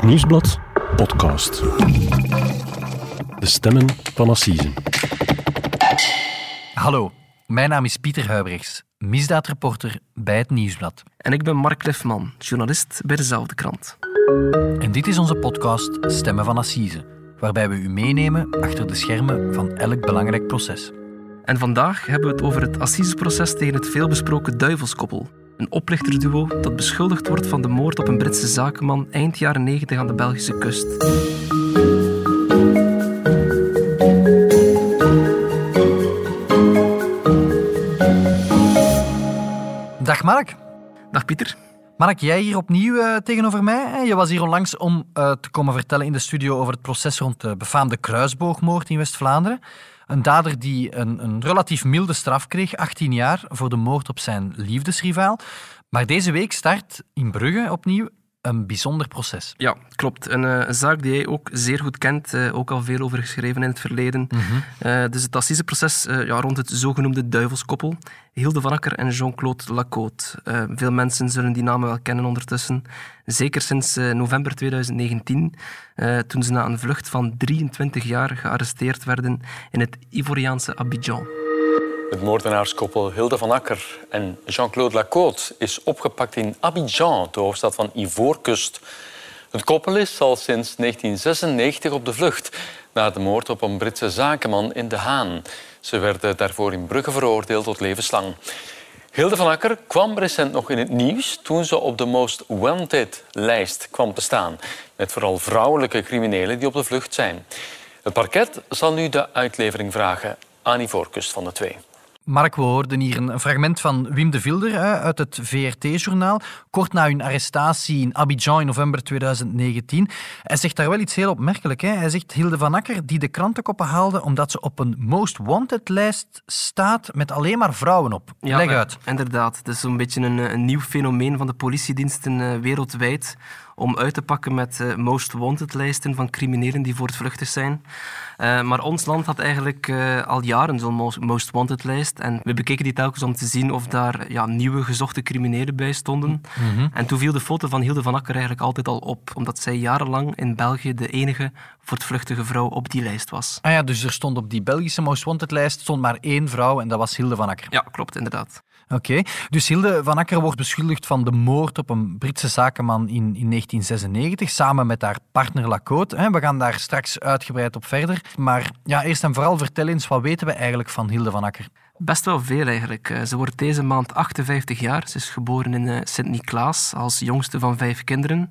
Het Nieuwsblad podcast. De stemmen van Assise. Hallo, mijn naam is Pieter Huibrechts, misdaadreporter bij het Nieuwsblad. En ik ben Mark Lefman, journalist bij dezelfde krant. En dit is onze podcast Stemmen van Assise, waarbij we u meenemen achter de schermen van elk belangrijk proces. En vandaag hebben we het over het assiseproces tegen het veelbesproken duivelskoppel. Een oplichterduo dat beschuldigd wordt van de moord op een Britse zakenman eind jaren 90 aan de Belgische kust. Dag Mark. Dag Pieter. Mark, jij hier opnieuw eh, tegenover mij. Je was hier onlangs om eh, te komen vertellen in de studio over het proces rond de befaamde kruisboogmoord in West-Vlaanderen. Een dader die een, een relatief milde straf kreeg, 18 jaar, voor de moord op zijn liefdesrivaal. Maar deze week start in Brugge opnieuw een bijzonder proces. Ja, klopt. Een, eh, een zaak die jij ook zeer goed kent, eh, ook al veel over geschreven in het verleden. Eh, dus het assiseproces eh, ja, rond het zogenoemde duivelskoppel. Hilde van Akker en Jean-Claude Lacote. Veel mensen zullen die namen wel kennen ondertussen. Zeker sinds november 2019, eh, toen ze na een vlucht van 23 jaar gearresteerd werden in het Ivoriaanse Abidjan. Het moordenaarskoppel Hilde van Akker en Jean-Claude Lacote is opgepakt in Abidjan, de hoofdstad van Ivoorkust. Het koppel is al sinds 1996 op de vlucht na de moord op een Britse zakenman in De Haan. Ze werden daarvoor in Brugge veroordeeld tot levenslang. Hilde van Akker kwam recent nog in het nieuws toen ze op de Most Wanted-lijst kwam te staan. Met vooral vrouwelijke criminelen die op de vlucht zijn. Het parket zal nu de uitlevering vragen aan Ivoorkust van de twee. Mark, we hoorden hier een fragment van Wim de Vilder uit het VRT-journaal. Kort na hun arrestatie in Abidjan in november 2019. Hij zegt daar wel iets heel opmerkelijk. Hè. Hij zegt Hilde van Akker die de krantenkoppen haalde omdat ze op een Most Wanted-lijst staat met alleen maar vrouwen op. Leg uit. Inderdaad, het is zo'n beetje een, eh, een nieuw fenomeen van de politiediensten eh, wereldwijd om uit te pakken met eh, most wanted lijsten van criminelen die voortvluchtig zijn. Eh, maar ons land had eigenlijk eh, al jaren zo'n most, wanted lijst en we bekeken die telkens om te zien of daar ja, nieuwe gezochte criminelen bij stonden. En toen viel de foto van Hilde van Akker eigenlijk altijd al op, omdat zij jarenlang in België de enige voortvluchtige vrouw op die lijst was. Ah ja, dus er stond op die Belgische Most Wanted-lijst stond maar één vrouw en dat was Hilde van Akker. Ja, klopt, inderdaad. Oké, dus Hilde van Akker wordt beschuldigd van de moord op een Britse zakenman in, in 1996, samen met haar partner Lacote. We gaan daar straks uitgebreid op verder. Maar ja, eerst en vooral vertel eens, wat weten we eigenlijk van Hilde van Akker? Best wel veel eigenlijk. Eh, Ze wordt deze maand 58 jaar. Ze is geboren in eh, Sint-Niklaas als jongste van vijf kinderen.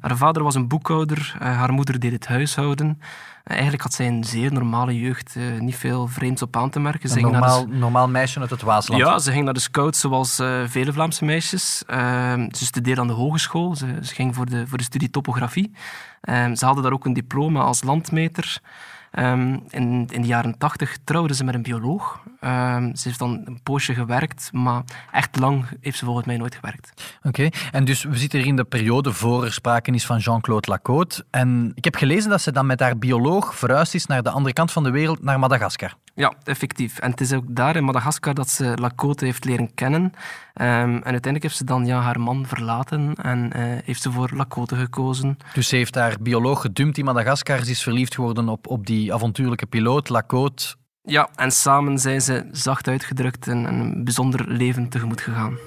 Haar vader was een boekhouder, eh, haar moeder deed het huishouden. Eigenlijk had zij een zeer normale jeugd, niet veel vreemds op aan te merken. Ze Een de normaal, normaal meisje uit het Waasland. ja, ze ging naar de scouts zoals vele Vlaamse meisjes. Ehm, ze studeerde aan de hogeschool. Ze, ze ging voor de, voor de studie topografie. Ehm, ze haalde daar ook een diploma als landmeter. Ehm, in, in de jaren tachtig trouwde ze met een bioloog. Ehm, ze heeft dan een poosje gewerkt, maar echt lang heeft ze volgens mij nooit gewerkt. Oké, en dus we zitten hier in de periode voor er sprake is van Jean-Claude Lacote. En ik heb gelezen dat ze dan met haar bioloog verhuisd is naar de andere kant van de wereld, naar Madagaskar. Ja, effectief. En het is ook daar in Madagaskar dat ze Lacote heeft leren kennen. Ehm, en uiteindelijk heeft ze dan ja, haar man verlaten en eh, heeft ze voor Lacote gekozen. Dus ze heeft haar bioloog gedumpt in Madagaskar. Ze is verliefd geworden op, op die avontuurlijke piloot, Lacote. Ja, en samen zijn ze zacht uitgedrukt een, een bijzonder leven tegemoet gegaan.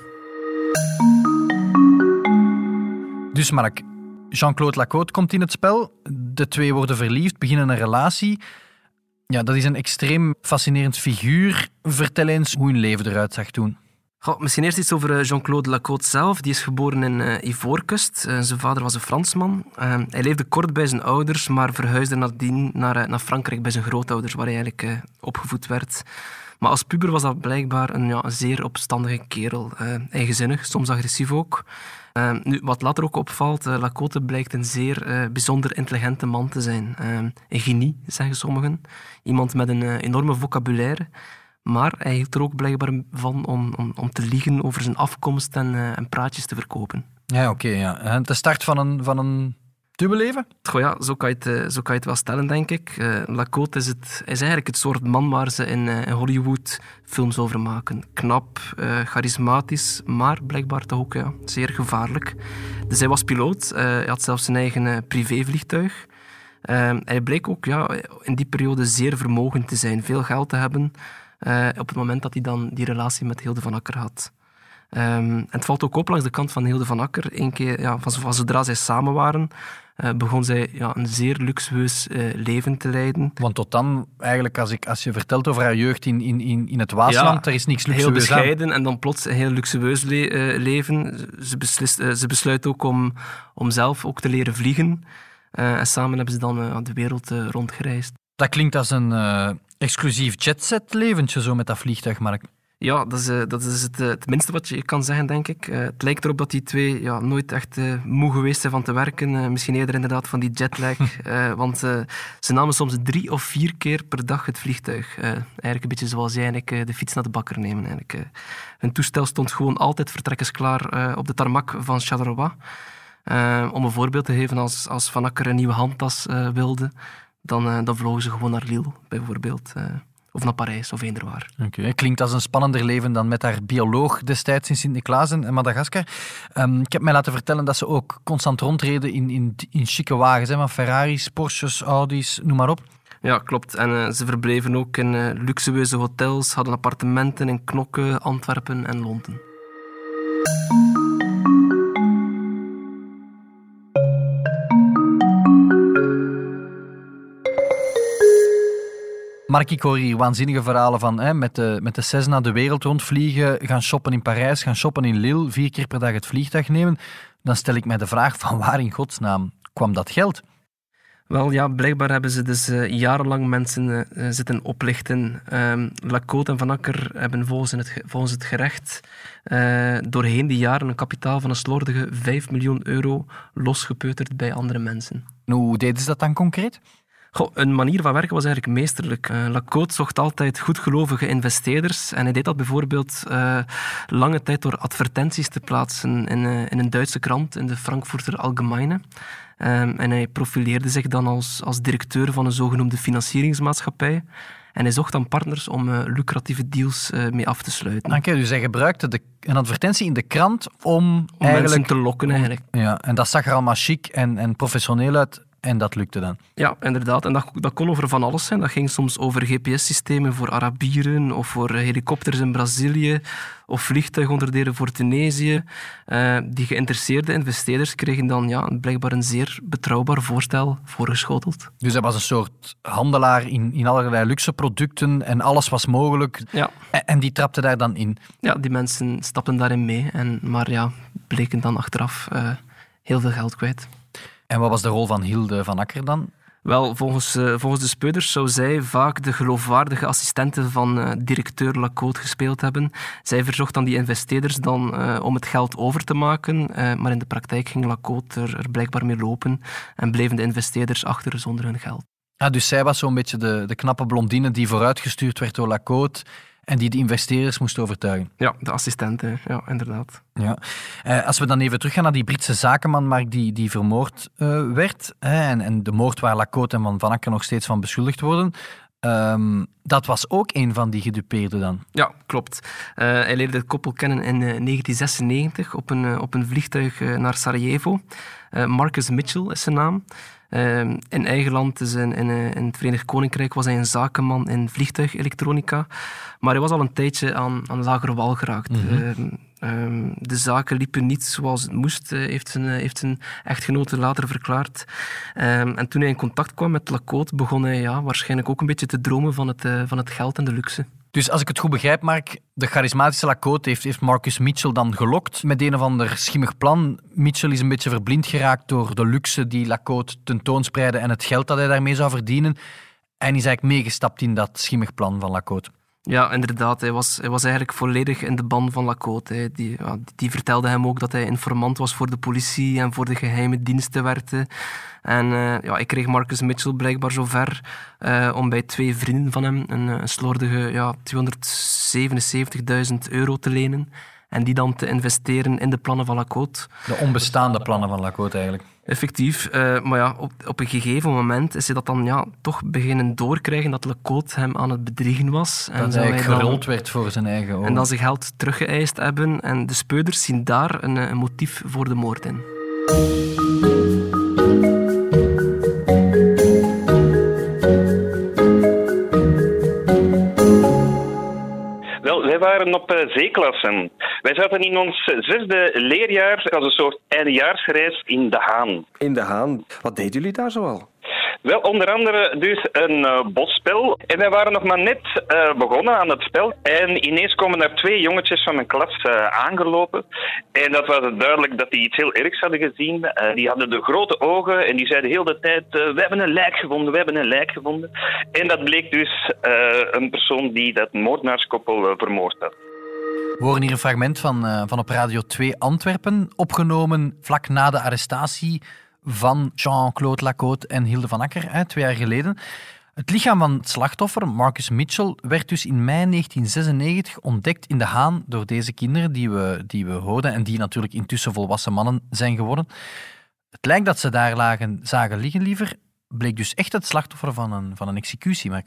Dus Mark, Jean-Claude Lacote komt in het spel. De twee worden verliefd, beginnen een relatie. Ja, dat is een extreem fascinerend figuur. Vertel eens hoe hun leven eruit zag toen. Misschien eerst iets over eh, Jean-Claude Lacote zelf. Die is geboren in eh, Ivoorkust. Eh, zijn vader was een Fransman. Eh, hij leefde kort bij zijn ouders, maar verhuisde nadien naar, naar Frankrijk bij zijn grootouders, waar hij eigenlijk opgevoed werd. Maar als puber was dat blijkbaar een, ja, zeer opstandige kerel. eigenzinnig, soms agressief ook. Eh, nu, wat later ook opvalt, Lacote blijkt een zeer bijzonder intelligente man te zijn. Eh, een genie, zeggen sommigen. Iemand met een enorme vocabulaire. Maar hij hield er ook blijkbaar van om, om, om te liegen over zijn afkomst en, eh, en praatjes te verkopen. Ja, oké. ja. En De start van een, van een te beleven? Goh ja, zo kan, je het, eh, zo kan je het wel stellen, denk ik. Uh, Lacote is, het, is eigenlijk het soort man waar ze in, uh, in Hollywood films over maken. Knap, uh, charismatisch, maar blijkbaar toch ook ja, zeer gevaarlijk. Dus hij was piloot, hij had zelfs zijn eigen privévliegtuig. hij bleek ook ja, in die periode zeer vermogend te zijn, veel geld te hebben, op het moment dat hij dan die relatie met Hilde van Akker had. Um, en het valt ook op langs de kant van Hilde van Akker. Eén keer, ja, van, van zodra zij samen waren, uh, begon zij ja, een zeer luxueus uh, leven te leiden. Want tot dan, eigenlijk, als, ik, als je vertelt over haar jeugd in, in, in, het Waasland, ja, er is niks luxueus Heel bescheiden aan. en dan plots een heel luxueus le uh, leven. Ze, beslist, ze besluit ook om, om zelf ook te leren vliegen. en samen hebben ze dan de wereld rondgereisd. Dat klinkt als een exclusief jetset leventje zo met dat vliegtuig, Mark. Ja, dat is, uh, dat is het, uh, het, minste wat je kan zeggen, denk ik. Uh, het lijkt erop dat die twee ja, nooit echt moe geweest zijn van te werken. misschien eerder inderdaad van die jetlag. want ze namen soms drie of vier keer per dag het vliegtuig. eigenlijk een beetje zoals jij eigenlijk de fiets naar de bakker nemen. Eigenlijk. hun toestel stond gewoon altijd vertrekkensklaar op de tarmac van Charleroi. om een voorbeeld te geven, als, als Van Akker een nieuwe handtas wilde, dan, dan vlogen ze gewoon naar Lille, bijvoorbeeld. Of naar Parijs of eender waar. Okay. Klinkt als een spannender leven dan met haar bioloog destijds in Sint-Niklaas en Madagaskar. Um, ik heb mij laten vertellen dat ze ook constant rondreden in, in, in chique wagens. Hè, van Ferraris, Porsches, Audi's, noem maar op. Ja, klopt. En uh, ze verbleven ook in uh, luxueuze hotels, hadden appartementen in Knokke, Antwerpen en Londen. Mark, ik hoor hier waanzinnige verhalen van hè, met, de, met de Cessna de wereld rondvliegen, gaan shoppen in Parijs, gaan shoppen in Lille, vier keer per dag het vliegtuig nemen. Dan stel ik mij de vraag van waar in godsnaam kwam dat geld? Wel ja, blijkbaar hebben ze dus uh, jarenlang mensen uh, zitten oplichten. Um, Lacote en Van Akker hebben volgens het, volgens het gerecht uh, doorheen die jaren een kapitaal van een slordige 5 miljoen euro losgepeuterd bij andere mensen. hoe deden ze dat dan concreet? Goh, een manier van werken was eigenlijk meesterlijk. Uh, Lacote zocht altijd goedgelovige investeerders en hij deed dat bijvoorbeeld uh, lange tijd door advertenties te plaatsen in, uh, in een Duitse krant, in de Frankfurter Allgemeine. Um, en hij profileerde zich dan als, als directeur van een zogenoemde financieringsmaatschappij. En hij zocht dan partners om lucratieve deals mee af te sluiten. Oké, dus hij gebruikte de, een advertentie in de krant om, om eigenlijk, mensen te lokken eigenlijk. Ja, en dat zag er allemaal chic en, en professioneel uit. En dat lukte dan? Ja, inderdaad. En dat, dat kon over van alles zijn. Dat ging soms over GPS-systemen voor Arabieren of voor helikopters in Brazilië of vliegtuigonderdelen voor Tunesië. Uh, die geïnteresseerde investeerders kregen dan ja, blijkbaar een zeer betrouwbaar voorstel voorgeschoteld. Dus hij was een soort handelaar in, in allerlei luxe producten en alles was mogelijk. Ja. En, en die trapte daar dan in? Ja, die mensen stapten daarin mee. En, maar ja, bleken dan achteraf uh, heel veel geld kwijt. En wat was de rol van Hilde van Akker dan? Wel, volgens, uh, volgens de speuders zou zij vaak de geloofwaardige assistente van uh, directeur Lacote gespeeld hebben. Zij verzocht dan die investeerders dan uh, om het geld over te maken, maar in de praktijk ging Lacote er, er, blijkbaar mee lopen en bleven de investeerders achter zonder hun geld. Ja, dus zij was zo'n beetje de, de knappe blondine die vooruitgestuurd werd door Lacote en die de investeerders moest overtuigen. Ja, de assistenten, ja, inderdaad. Ja. Uh, als we dan even teruggaan naar die Britse zakenman Mark, die, die vermoord uh, werd, hè, en, en de moord waar Lacote en Van Van Akker nog steeds van beschuldigd worden, Um, dat was ook een van die gedupeerden dan? Ja, klopt. Uh, hij leerde het koppel kennen in uh, 1996 op een, uh, op een vliegtuig naar Sarajevo. Marcus Mitchell is zijn naam. Ehm, in eigen land, dus in, in, in, het Verenigd Koninkrijk, was hij een zakenman in vliegtuigelektronica. Maar hij was al een tijdje aan, aan lagere wal geraakt. Mm -hmm. um, de zaken liepen niet zoals het moest, uh, heeft, zijn, heeft zijn echtgenote later verklaard. Um, en toen hij in contact kwam met Lacote, begon hij ja, waarschijnlijk ook een beetje te dromen van het, uh, van het geld en de luxe. Dus als ik het goed begrijp, Mark, de charismatische Lacote heeft, Marcus Mitchell dan gelokt met een of ander schimmig plan. Mitchell is een beetje verblind geraakt door de luxe die Lacote tentoonspreidde en het geld dat hij daarmee zou verdienen. En is eigenlijk meegestapt in dat schimmig plan van Lacote. Ja, inderdaad. Hij was, hij was eigenlijk volledig in de ban van Lacote. Die, die vertelde hem ook dat hij informant was voor de politie en voor de geheime diensten werkte. En uh, ja, ik kreeg Marcus Mitchell blijkbaar zover uh, om bij twee vrienden van hem een, een slordige ja, 277.000 euro te lenen. En die dan te investeren in de plannen van Lacote. De onbestaande plannen van Lacote eigenlijk. Effectief. Uh, maar ja, op, op een gegeven moment is hij dat dan ja, toch beginnen doorkrijgen dat Lecote hem aan het bedriegen was. En dat hij gerold werd voor zijn eigen ogen. En dat ze geld teruggeëist hebben. En de speuders zien daar een, een motief voor de moord in. Waren op uh, zeeklassen. Wij zaten in ons zesde leerjaar als een soort eindejaarsreis in De Haan. In De Haan. Wat deden jullie daar zoal? Wel, onder andere dus een uh, bosspel. En wij waren nog maar net uh, begonnen aan het spel. En ineens komen er twee jongetjes van mijn klas uh, aangelopen. En dat was duidelijk dat die iets heel ergs hadden gezien. die hadden de grote ogen en die zeiden heel de tijd... we hebben een lijk gevonden, we hebben een lijk gevonden. En dat bleek dus een persoon die dat moordenaarskoppel vermoord had. We horen hier een fragment van, van op Radio 2 Antwerpen, opgenomen vlak na de arrestatie van Jean-Claude Lacote en Hilde van Akker, twee jaar geleden. Het lichaam van het slachtoffer, Marcus Mitchell, werd dus in mei 1996 ontdekt in de Haan door deze kinderen die we, die we hoorden en die natuurlijk intussen volwassen mannen zijn geworden. Het lijkt dat ze daar lagen, zagen liggen liever, bleek dus echt het slachtoffer van een, van een executie. Maar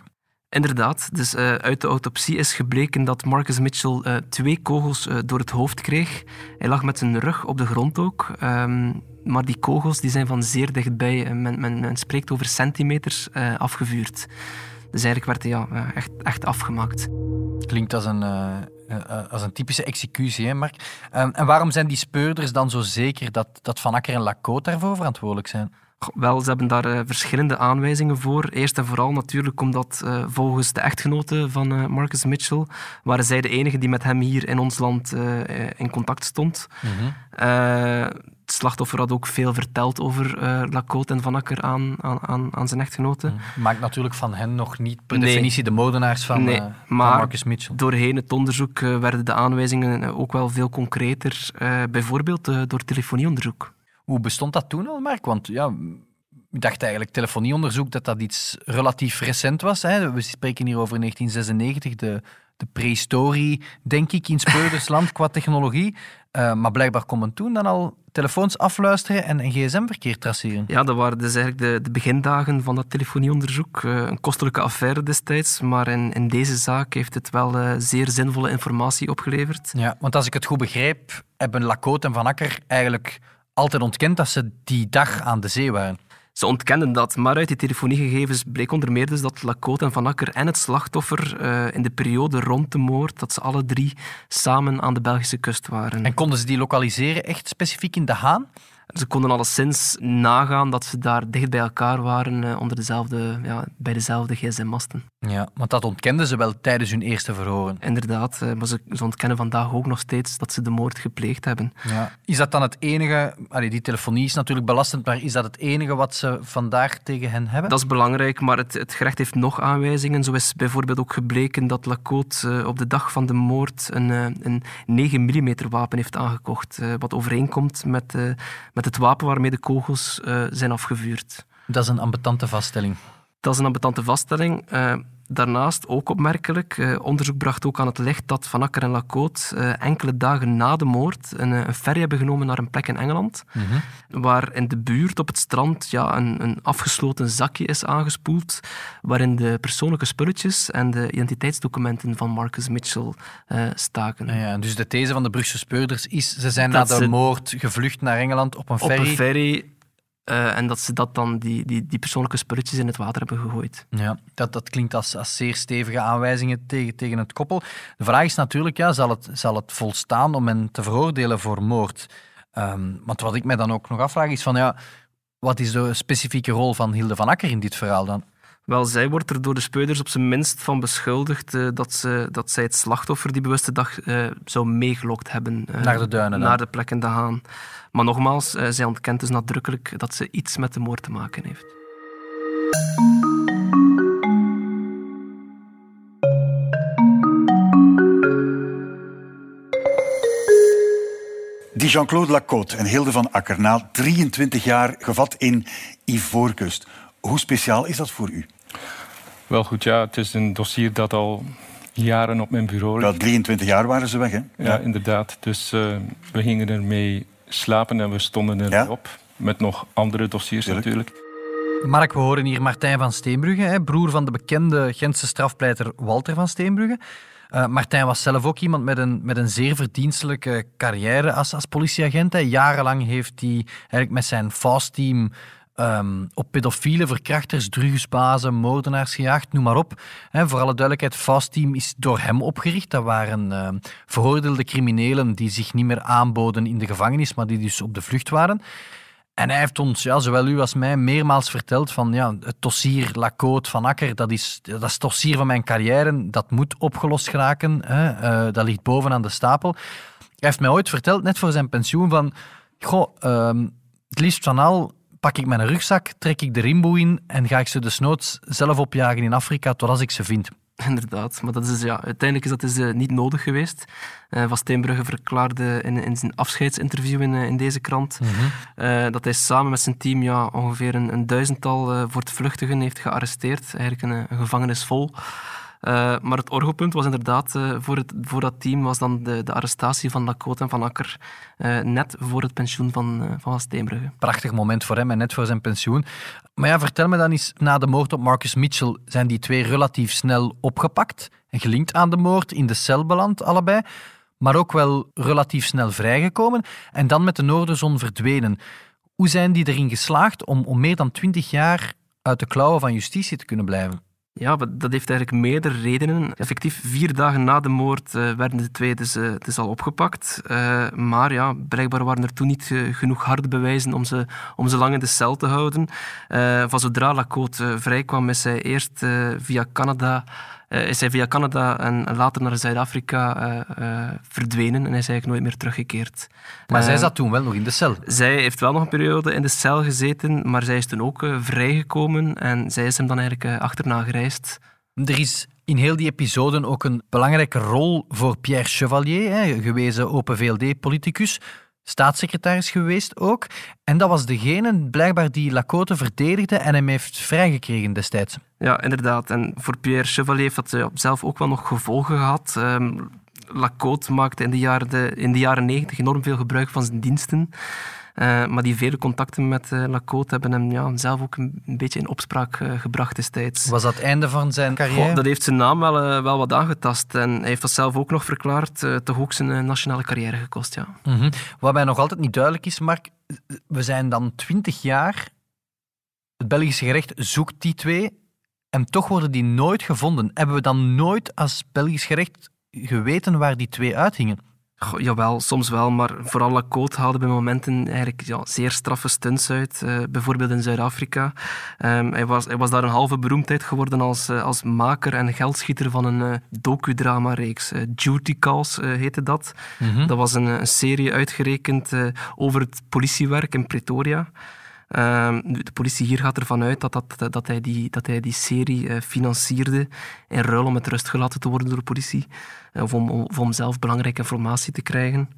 Inderdaad, dus uh, uit de autopsie is gebleken dat Marcus Mitchell uh, twee kogels uh, door het hoofd kreeg. Hij lag met zijn rug op de grond ook. Um, maar die kogels die zijn van zeer dichtbij, men, men, men spreekt over centimeters, afgevuurd. Dus eigenlijk werd hij ja, echt, echt afgemaakt. Klinkt als een, als een typische executie, hè Mark? Um, en waarom zijn die speurders dan zo zeker dat, dat Van Akker en Lacote daarvoor verantwoordelijk zijn? Wel, ze hebben daar uh, verschillende aanwijzingen voor. Eerst en vooral natuurlijk omdat uh, volgens de echtgenoten van uh, Marcus Mitchell waren zij de enige die met hem hier in ons land in contact stond. Mm het slachtoffer had ook veel verteld over Lacote en Van Akker aan, aan, aan zijn echtgenoten. Mm. Maakt natuurlijk van hen nog niet per definitie de moordenaars van, nee, van Marcus Mitchell. doorheen het onderzoek werden de aanwijzingen ook wel veel concreter. bijvoorbeeld door telefonieonderzoek. Hoe bestond dat toen al, Mark? Want ja, ik dacht eigenlijk telefonieonderzoek dat dat iets relatief recent was. Hè? We spreken hier over 1996, de, de prehistorie, denk ik, in Speurdersland qua technologie. Uh, maar blijkbaar kon men toen dan al telefoons afluisteren en een gsm-verkeer traceren. Ja, dat waren dus eigenlijk de, de begindagen van dat telefonieonderzoek. Uh, een kostelijke affaire destijds, maar in, in deze zaak heeft het wel uh, zeer zinvolle informatie opgeleverd. Ja, want als ik het goed begrijp, hebben Lacote en Van Akker eigenlijk altijd ontkend dat ze die dag aan de zee waren. Ze ontkenden dat, maar uit die telefoniegegevens bleek onder meer dus dat Lacote en Van Akker en het slachtoffer uh, in de periode rond de moord, dat ze alle drie samen aan de Belgische kust waren. En konden ze die lokaliseren echt specifiek in De Haan? Ze konden alleszins nagaan dat ze daar dicht bij elkaar waren uh, onder dezelfde, ja, bij dezelfde gsm-masten. Ja, want dat ontkenden ze wel tijdens hun eerste verhoren. Inderdaad, uh, maar ze, ontkennen vandaag ook nog steeds dat ze de moord gepleegd hebben. Ja. Is dat dan het enige... Allee, die telefonie is natuurlijk belastend, maar is dat het enige wat ze vandaag tegen hen hebben? Dat is belangrijk, maar het, het gerecht heeft nog aanwijzingen. Zo is bijvoorbeeld ook gebleken dat Lacote uh, op de dag van de moord een, een 9 mm wapen heeft aangekocht, wat overeenkomt met, met het wapen waarmee de kogels zijn afgevuurd. Dat is een ambetante vaststelling. Dat is een ambetante vaststelling. Uh, daarnaast ook opmerkelijk, uh, onderzoek bracht ook aan het licht dat Van Akker en Lacote uh, enkele dagen na de moord een, een, ferry hebben genomen naar een plek in Engeland, mm -hmm. waar in de buurt op het strand ja, een, een, afgesloten zakje is aangespoeld, waarin de persoonlijke spulletjes en de identiteitsdocumenten van Marcus Mitchell uh, staken. Ja, ja, dus de these van de Brugse speurders is, ze zijn dat na de moord gevlucht naar Engeland op een ferry. Op een ferry uh, en dat ze dat dan, die, die, die persoonlijke spulletjes in het water hebben gegooid. Ja, dat, dat klinkt als, als zeer stevige aanwijzingen tegen, tegen het koppel. De vraag is natuurlijk, ja, zal, het, zal het volstaan om hen te veroordelen voor moord? Um, want wat ik mij dan ook nog afvraag is van, ja, wat is de specifieke rol van Hilde van Akker in dit verhaal dan? Wel, zij wordt er door de speuders op zijn minst van beschuldigd uh, dat, ze, dat zij het slachtoffer die bewuste dag uh, zou meegelokt hebben. Uh, naar de duinen Naar de plek in de Haan. Maar nogmaals, zij ontkent dus nadrukkelijk dat ze iets met de moord te maken heeft. Die Jean-Claude Lacote en Hilde van Akker, na 23 jaar gevat in Ivoorkust. Hoe speciaal is dat voor u? Wel goed, ja. Het is een dossier dat al jaren op mijn bureau ligt. Wel, 23 jaar waren ze weg, hè? Ja, inderdaad. Dus uh, we gingen ermee slapen en we stonden erop. Ja? met nog andere dossiers natuurlijk. Mark, we horen hier Martijn van Steenbrugge, hè, broer van de bekende Gentse strafpleiter Walter van Steenbrugge. Uh, Martijn was zelf ook iemand met een, met een zeer verdienstelijke carrière als, als politieagent. Hè. Jarenlang heeft hij eigenlijk met zijn FAST-team um, op pedofiele verkrachters, drugsbazen, moordenaars gejaagd, noem maar op. He, voor alle duidelijkheid, FAST-team is door hem opgericht. Dat waren uh, veroordeelde criminelen die zich niet meer aanboden in de gevangenis, maar die dus op de vlucht waren. En hij heeft ons, ja, zowel u als mij, meermaals verteld van ja, het dossier Lacote van Akker, dat is, dat is het dossier van mijn carrière, dat moet opgelost geraken, hè, uh, dat ligt bovenaan de stapel. Hij heeft mij ooit verteld, net voor zijn pensioen, van goh, uh, het liefst van al pak ik mijn rugzak, trek ik de rimboe in en ga ik ze desnoods zelf opjagen in Afrika totdat ik ze vind. Inderdaad, maar dat is, ja, uiteindelijk is dat dus, uh, niet nodig geweest. Uh, Van Steenbrugge verklaarde in, in zijn afscheidsinterview in, uh, in deze krant mm -hmm. dat hij samen met zijn team ja, ongeveer een, een duizendtal voortvluchtigen heeft gearresteerd. Eigenlijk een, een gevangenis vol. Uh, maar het orgelpunt was inderdaad uh, voor, het, voor dat team was dan de, de arrestatie van Lacote en Van Akker uh, net voor het pensioen van, van Steenbrugge. Prachtig moment voor hem en net voor zijn pensioen. Maar ja, vertel me dan eens, na de moord op Marcus Mitchell zijn die twee relatief snel opgepakt en gelinkt aan de moord, in de cel beland allebei, maar ook wel relatief snel vrijgekomen en dan met de Noorderzon verdwenen. Hoe zijn die erin geslaagd om, om meer dan twintig jaar uit de klauwen van justitie te kunnen blijven? Ja, dat heeft eigenlijk meerdere redenen. Effectief vier dagen na de moord uh, werden de twee dus, uh, dus al opgepakt. Uh, maar ja, blijkbaar waren er toen niet genoeg harde bewijzen om ze, om ze lang in de cel te houden. van zodra Lacote vrijkwam, is hij eerst via Canada uh, is hij via Canada en later naar Zuid-Afrika uh, uh, verdwenen en hij is eigenlijk nooit meer teruggekeerd. Maar zij zat toen wel nog in de cel? Zij heeft wel nog een periode in de cel gezeten, maar zij is toen ook vrijgekomen en zij is hem dan eigenlijk achterna gereisd. Er is in heel die episode ook een belangrijke rol voor Pierre Chevalier, hè, gewezen Open VLD-politicus staatssecretaris geweest ook. En dat was degene blijkbaar die Lacote verdedigde en hem heeft vrijgekregen destijds. Ja, inderdaad. En voor Pierre Chevalier heeft dat zelf ook wel nog gevolgen gehad. Um, Lacote maakte in de jaren negentig enorm veel gebruik van zijn diensten. Uh, maar die vele contacten met uh, Lacote hebben hem ja, zelf ook een, een beetje in opspraak uh, gebracht destijds. Was dat het einde van zijn carrière? Goh, dat heeft zijn naam wel, wel wat aangetast. En hij heeft dat zelf ook nog verklaard. toch ook zijn nationale carrière gekost, ja. Mm -hmm. Wat mij nog altijd niet duidelijk is, Mark. We zijn dan twintig jaar... Het Belgische gerecht zoekt die twee en toch worden die nooit gevonden. Hebben we dan nooit als Belgisch gerecht geweten waar die twee uithingen? Goh, jawel, soms wel, maar vooral Lacote haalde bij momenten eigenlijk ja, zeer straffe stunts uit. Uh, bijvoorbeeld in Zuid-Afrika. Um, hij, was, hij was daar een halve beroemdheid geworden als, uh, als maker en geldschieter van een uh, docudrama-reeks. Duty Calls heette dat. Mm -hmm. Dat was een, een serie uitgerekend over het politiewerk in Pretoria. Uh, de politie hier gaat ervan uit dat, dat, dat, hij, die, dat hij die serie uh, financierde in ruil om met rust gelaten te worden door de politie. Uh, of, om, om zelf belangrijke informatie te krijgen.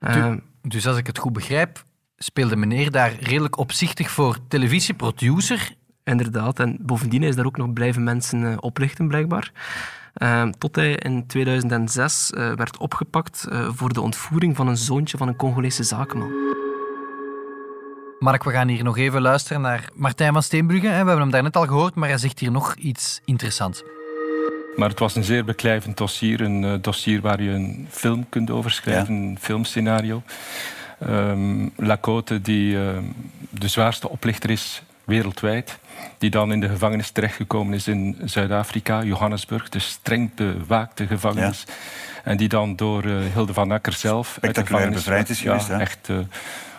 Uh, dus als ik het goed begrijp, speelde meneer daar redelijk opzichtig voor televisieproducer. Inderdaad, en bovendien is daar ook nog blijven mensen oplichten, blijkbaar. Uh, tot hij in 2006 uh, werd opgepakt uh, voor de ontvoering van een zoontje van een Congolese zakenman. Mark, we gaan hier nog even luisteren naar Martijn van Steenbrugge. We hebben hem daarnet al gehoord, maar hij zegt hier nog iets interessants. Maar het was een zeer beklijvend dossier. Een uh, dossier waar je een film kunt overschrijven, ja. een filmscenario. Um, Lacote, die uh, de zwaarste oplichter is wereldwijd, die dan in de gevangenis terechtgekomen is in Zuid-Afrika, Johannesburg, de streng bewaakte gevangenis. Ja. En die dan door uh, Hilde van Akker zelf... Spectaculair bevrijd is geweest, ja, Echt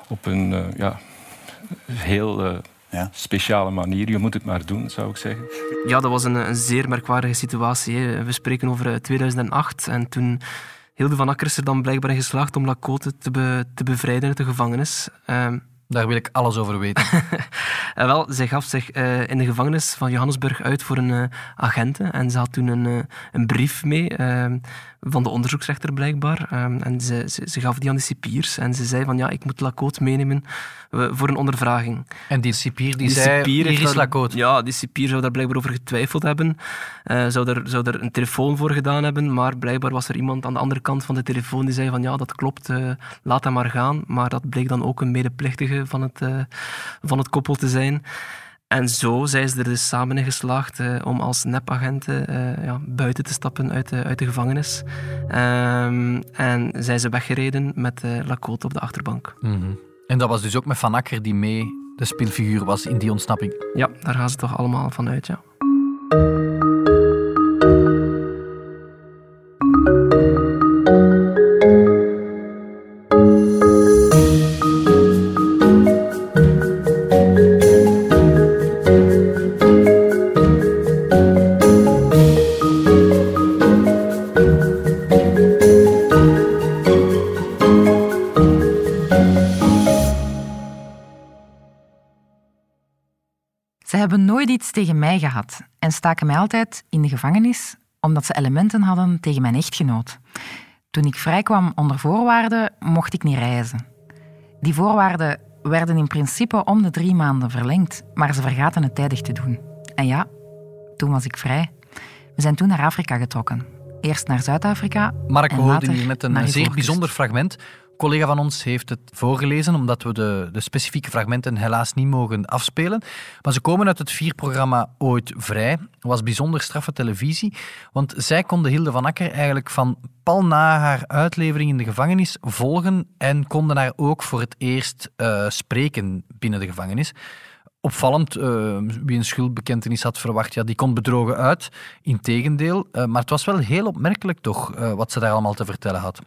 op een... ja, heel uh, ja. speciale manier. Je moet het maar doen, zou ik zeggen. Ja, dat was een, een zeer merkwaardige situatie. Hè. We spreken over 2008 en toen Hilde van Akker is er dan blijkbaar in geslaagd om Lacote te, be, te bevrijden uit de gevangenis. Um, daar wil ik alles over weten. en wel, zij gaf zich uh, in de gevangenis van Johannesburg uit voor een uh, agente. En ze had toen een, uh, een brief mee van de onderzoeksrechter blijkbaar. Ehm, en ze, ze, ze, gaf die aan de cipiers. En ze zei van ja, ik moet Lacote meenemen uh, voor een ondervraging. En die cipier die, die zei, cipier hier is Lacote. Ja, die cipier zou daar blijkbaar over getwijfeld hebben. Uh, zou, er, zou er een telefoon voor gedaan hebben. Maar blijkbaar was er iemand aan de andere kant van de telefoon die zei van ja, dat klopt, uh, laat hem maar gaan. Maar dat bleek dan ook een medeplichtige van het, van het koppel te zijn. En zo zijn ze er dus samen in geslaagd uh, om als nepagenten uh, ja, buiten te stappen uit de, uit de gevangenis. Um, en zijn ze weggereden met Lacote op de achterbank. Mm -hmm. En dat was dus ook met Van Akker die mee de speelfiguur was in die ontsnapping? Ja, daar gaan ze toch allemaal van uit, ja. Tegen mij gehad en staken mij altijd in de gevangenis omdat ze elementen hadden tegen mijn echtgenoot. Toen ik vrijkwam onder voorwaarden, mocht ik niet reizen. Die voorwaarden werden in principe om de drie maanden verlengd, maar ze vergaten het tijdig te doen. En ja, toen was ik vrij. We zijn toen naar Afrika getrokken. Eerst naar Zuid-Afrika. Mark, we hoorden hier net een zeer bijzonder fragment collega van ons heeft het voorgelezen, omdat we de, de specifieke fragmenten helaas niet mogen afspelen. Maar ze komen uit het vierprogramma Ooit Vrij. Was bijzonder straffe televisie, want zij konden Hilde van Akker eigenlijk van pal na haar uitlevering in de gevangenis volgen en konden haar ook voor het eerst uh, spreken binnen de gevangenis opvallend. Uh, wie een schuldbekentenis had verwacht, ja, die komt bedrogen uit. Integendeel. Uh, maar het was wel heel opmerkelijk toch, wat ze daar allemaal te vertellen had.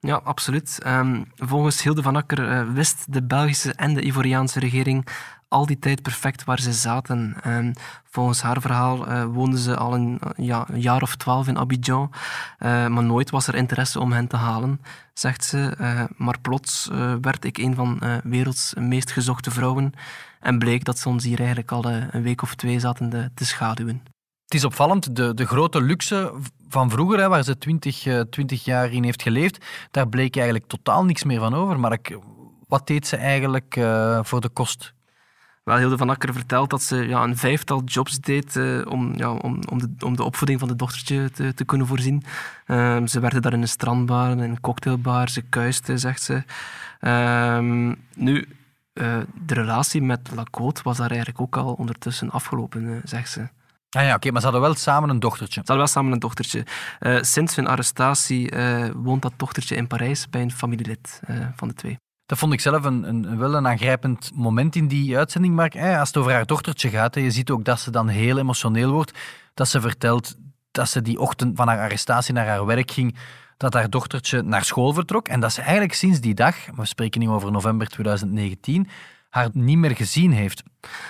Ja, absoluut. Um, volgens Hilde van Akker wist de Belgische en de Ivoriaanse regering al die tijd perfect waar ze zaten. Um, volgens haar verhaal uh, woonden ze al een, ja, jaar of twaalf in Abidjan, uh, maar nooit was er interesse om hen te halen, zegt ze. Maar plots werd ik een van werelds meest gezochte vrouwen en bleek dat ze ons hier eigenlijk al een week of twee zaten te, te schaduwen. Het is opvallend, de, de grote luxe van vroeger, hè, waar ze twintig 20 jaar in heeft geleefd, daar bleek eigenlijk totaal niks meer van over. Maar wat deed ze eigenlijk voor de kost? Wel, Hilde van Akker vertelt dat ze ja, een vijftal jobs deed uh, om, ja, om, om, de, om de opvoeding van de dochtertje te, te kunnen voorzien. Uh, ze werkte daar in een strandbar, in een cocktailbar, ze kuiste, zegt ze. Uh, nu, uh, de relatie met Lacote was daar eigenlijk ook al ondertussen afgelopen, zegt ze. Ah ja, oké, maar ze hadden wel samen een dochtertje. Ze hadden wel samen een dochtertje. sinds hun arrestatie woont dat dochtertje in Parijs bij een familielid van de twee. Dat vond ik zelf een, een, wel een aangrijpend moment in die uitzending. Maar als het over haar dochtertje gaat, je ziet ook dat ze dan heel emotioneel wordt. Dat ze vertelt dat ze die ochtend van haar arrestatie naar haar werk ging, dat haar dochtertje naar school vertrok. En dat ze eigenlijk sinds die dag, we spreken nu over november 2019, haar niet meer gezien heeft.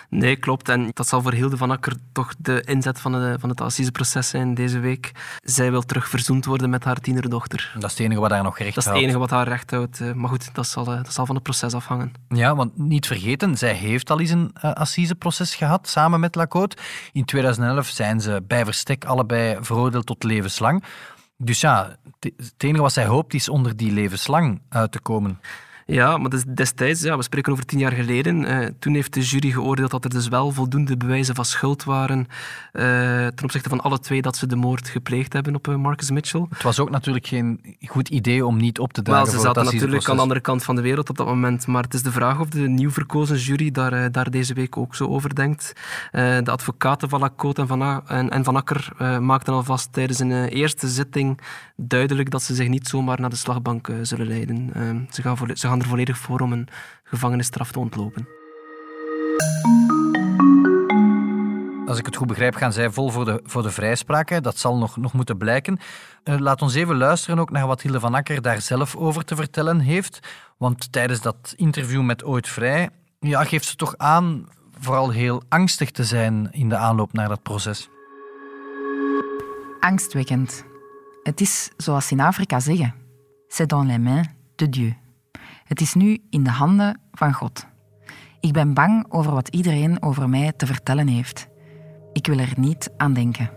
Nee, klopt. En dat zal voor Hilde van Akker toch de inzet van, de, van het assiseproces zijn deze week. Zij wil terug verzoend worden met haar tienerdochter. Dat is het enige wat haar nog recht houdt. Dat is het enige wat haar recht houdt. Eh, maar goed, dat zal, eh, dat zal van het proces afhangen. Ja, want niet vergeten, zij heeft al eens een uh, assiseproces gehad, samen met Lacote. In 2011 zijn ze bij verstek allebei veroordeeld tot levenslang. Dus ja, het enige wat zij hoopt is onder die levenslang uit te komen. Ja, maar destijds, ja, we spreken over tien jaar geleden, eh, toen heeft de jury geoordeeld dat er dus wel voldoende bewijzen van schuld waren uh, ten opzichte van alle twee dat ze de moord gepleegd hebben op uh, Marcus Mitchell. Het was ook natuurlijk geen goed idee om niet op te dagen Wel, ze zaten natuurlijk aan de andere kant van de wereld op dat moment, maar het is de vraag of de nieuw verkozen jury daar, daar deze week ook zo over denkt. de advocaten van Lacote en Van, en, en van Akker maakten alvast tijdens een eerste zitting duidelijk dat ze zich niet zomaar naar de slagbank zullen leiden. ze, gaan voor, ze gaan er volledig voor om een gevangenisstraf te ontlopen. Als ik het goed begrijp, gaan zij vol voor de, voor de vrijspraak. Dat zal nog, nog moeten blijken. Uh, laat ons even luisteren ook naar wat Hilde van Akker daar zelf over te vertellen heeft. Want tijdens dat interview met Ooit Vrij ja, geeft ze toch aan vooral heel angstig te zijn in de aanloop naar dat proces. Angstwekkend. Het is zoals ze in Afrika zeggen: c'est dans les mains de Dieu. Het is nu in de handen van God. Ik ben bang over wat iedereen over mij te vertellen heeft. Ik wil er niet aan denken.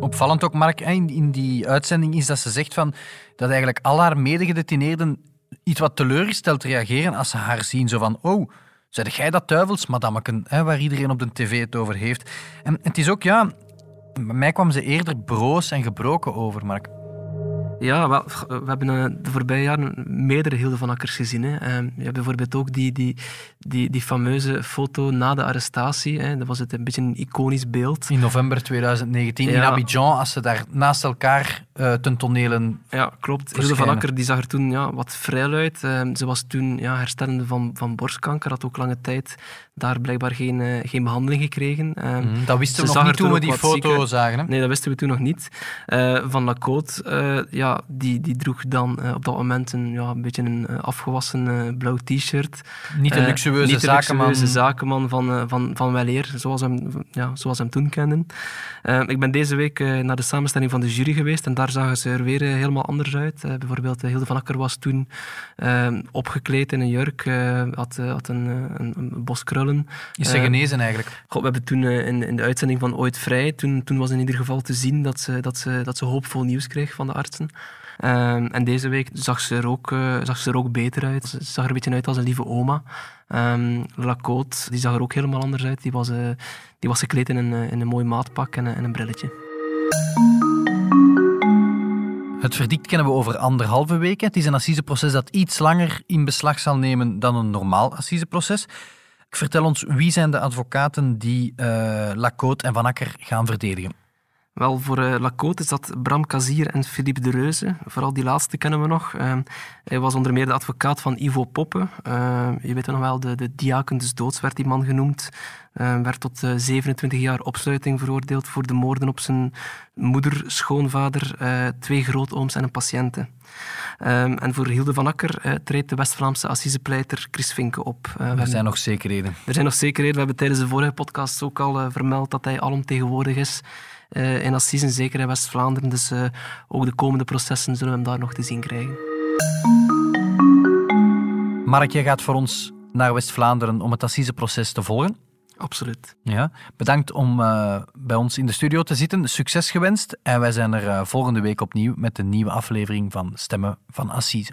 Opvallend ook, Mark, in, die uitzending is dat ze zegt van, dat eigenlijk al haar medegedetineerden iets wat teleurgesteld reageren als ze haar zien. Zo van, oh, zeg jij dat duivels, madammeken, waar iedereen op de tv het over heeft. En het is ook, ja, bij mij kwam ze eerder broos en gebroken over, Mark. Ja, wel, we hebben uh, de voorbije jaren meerdere Hilde van Akkers gezien. Hè. Uh, je hebt bijvoorbeeld ook die, die, die, die fameuze foto na de arrestatie. Hè. Dat was het een beetje een iconisch beeld. In november 2019 in Abidjan, als ze daar naast elkaar uh, ten tonelen Ja, klopt. Hilde van Akker die zag er toen ja, wat vrij uit. ze was toen ja, herstellende van, van borstkanker, had ook lange tijd daar blijkbaar geen, uh, geen behandeling gekregen. Uh, mm, dat wisten we nog niet toen we die foto zagen. Hè? Nee, dat wisten we toen nog niet. Van Lacote, ja, die, die droeg dan op dat moment een, ja, een beetje een afgewassen blauw t-shirt. Niet de luxueuze, niet de zakenman. luxueuze zakenman van, van, van Weleer, zoals hem, ja, zoals hem toen kenden. ik ben deze week naar de samenstelling van de jury geweest en daar zagen ze er weer helemaal anders uit. bijvoorbeeld Hilde van Akker was toen opgekleed in een jurk, had, had een, een, een bos krullen is ze eh, genezen eigenlijk? God, we hebben toen eh, in, in, de uitzending van Ooit Vrij, toen, toen was in ieder geval te zien dat ze, dat ze, dat ze hoopvol nieuws kreeg van de artsen. Ehm, en deze week zag ze, er ook, uh, zag ze er ook beter uit. Ze zag er een beetje uit als een lieve oma. Um, Lacote, die zag er ook helemaal anders uit. Die was, uh, die was gekleed in een, in een mooi maatpak en, en een brilletje. Het verdict kennen we over anderhalve weken. Het is een assiseproces dat iets langer in beslag zal nemen dan een normaal assiseproces. Vertel ons, wie zijn de advocaten die uh, Lacote en Van Akker gaan verdedigen? Wel, voor uh, Lacote is dat Bram Kazier en Philippe de Reuze. Vooral die laatste kennen we nog. Uh, hij was onder meer de advocaat van Ivo Poppe. Uh, je weet nog wel, de, de diaken des doods werd die man genoemd. werd tot 27 jaar opsluiting veroordeeld voor de moorden op zijn moeder, schoonvader, twee grootooms en een patiënte. Um, en voor Hilde van Akker uh, treedt de West-Vlaamse assisepleiter Chris Vinke op. Uh, er zijn nog zekerheden. Er zijn nog zekerheden. We hebben tijdens de vorige podcast ook al uh, vermeld dat hij alomtegenwoordig is in Assisen, zeker in West-Vlaanderen. Dus ook de komende processen zullen we hem daar nog te zien krijgen. Mark, jij gaat voor ons naar West-Vlaanderen om het assiseproces te volgen. Absoluut. Ja, bedankt om uh, bij ons in de studio te zitten. Succes gewenst. En wij zijn er uh, volgende week opnieuw met een nieuwe aflevering van Stemmen van Assise.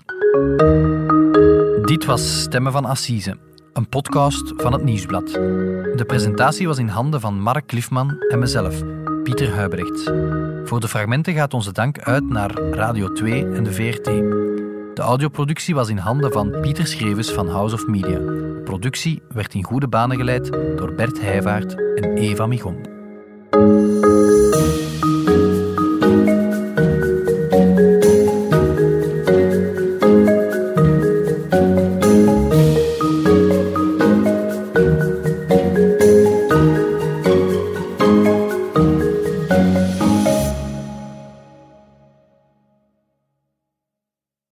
Dit was Stemmen van Assise, een podcast van het Nieuwsblad. De presentatie was in handen van Mark Cliffman en mezelf, Pieter Huibrechts. Voor de fragmenten gaat onze dank uit naar Radio 2 en de VRT. De audioproductie was in handen van Pieter Schrevens van House of Media. Productie werd in goede banen geleid door Bert Heijvaart en Eva Migon.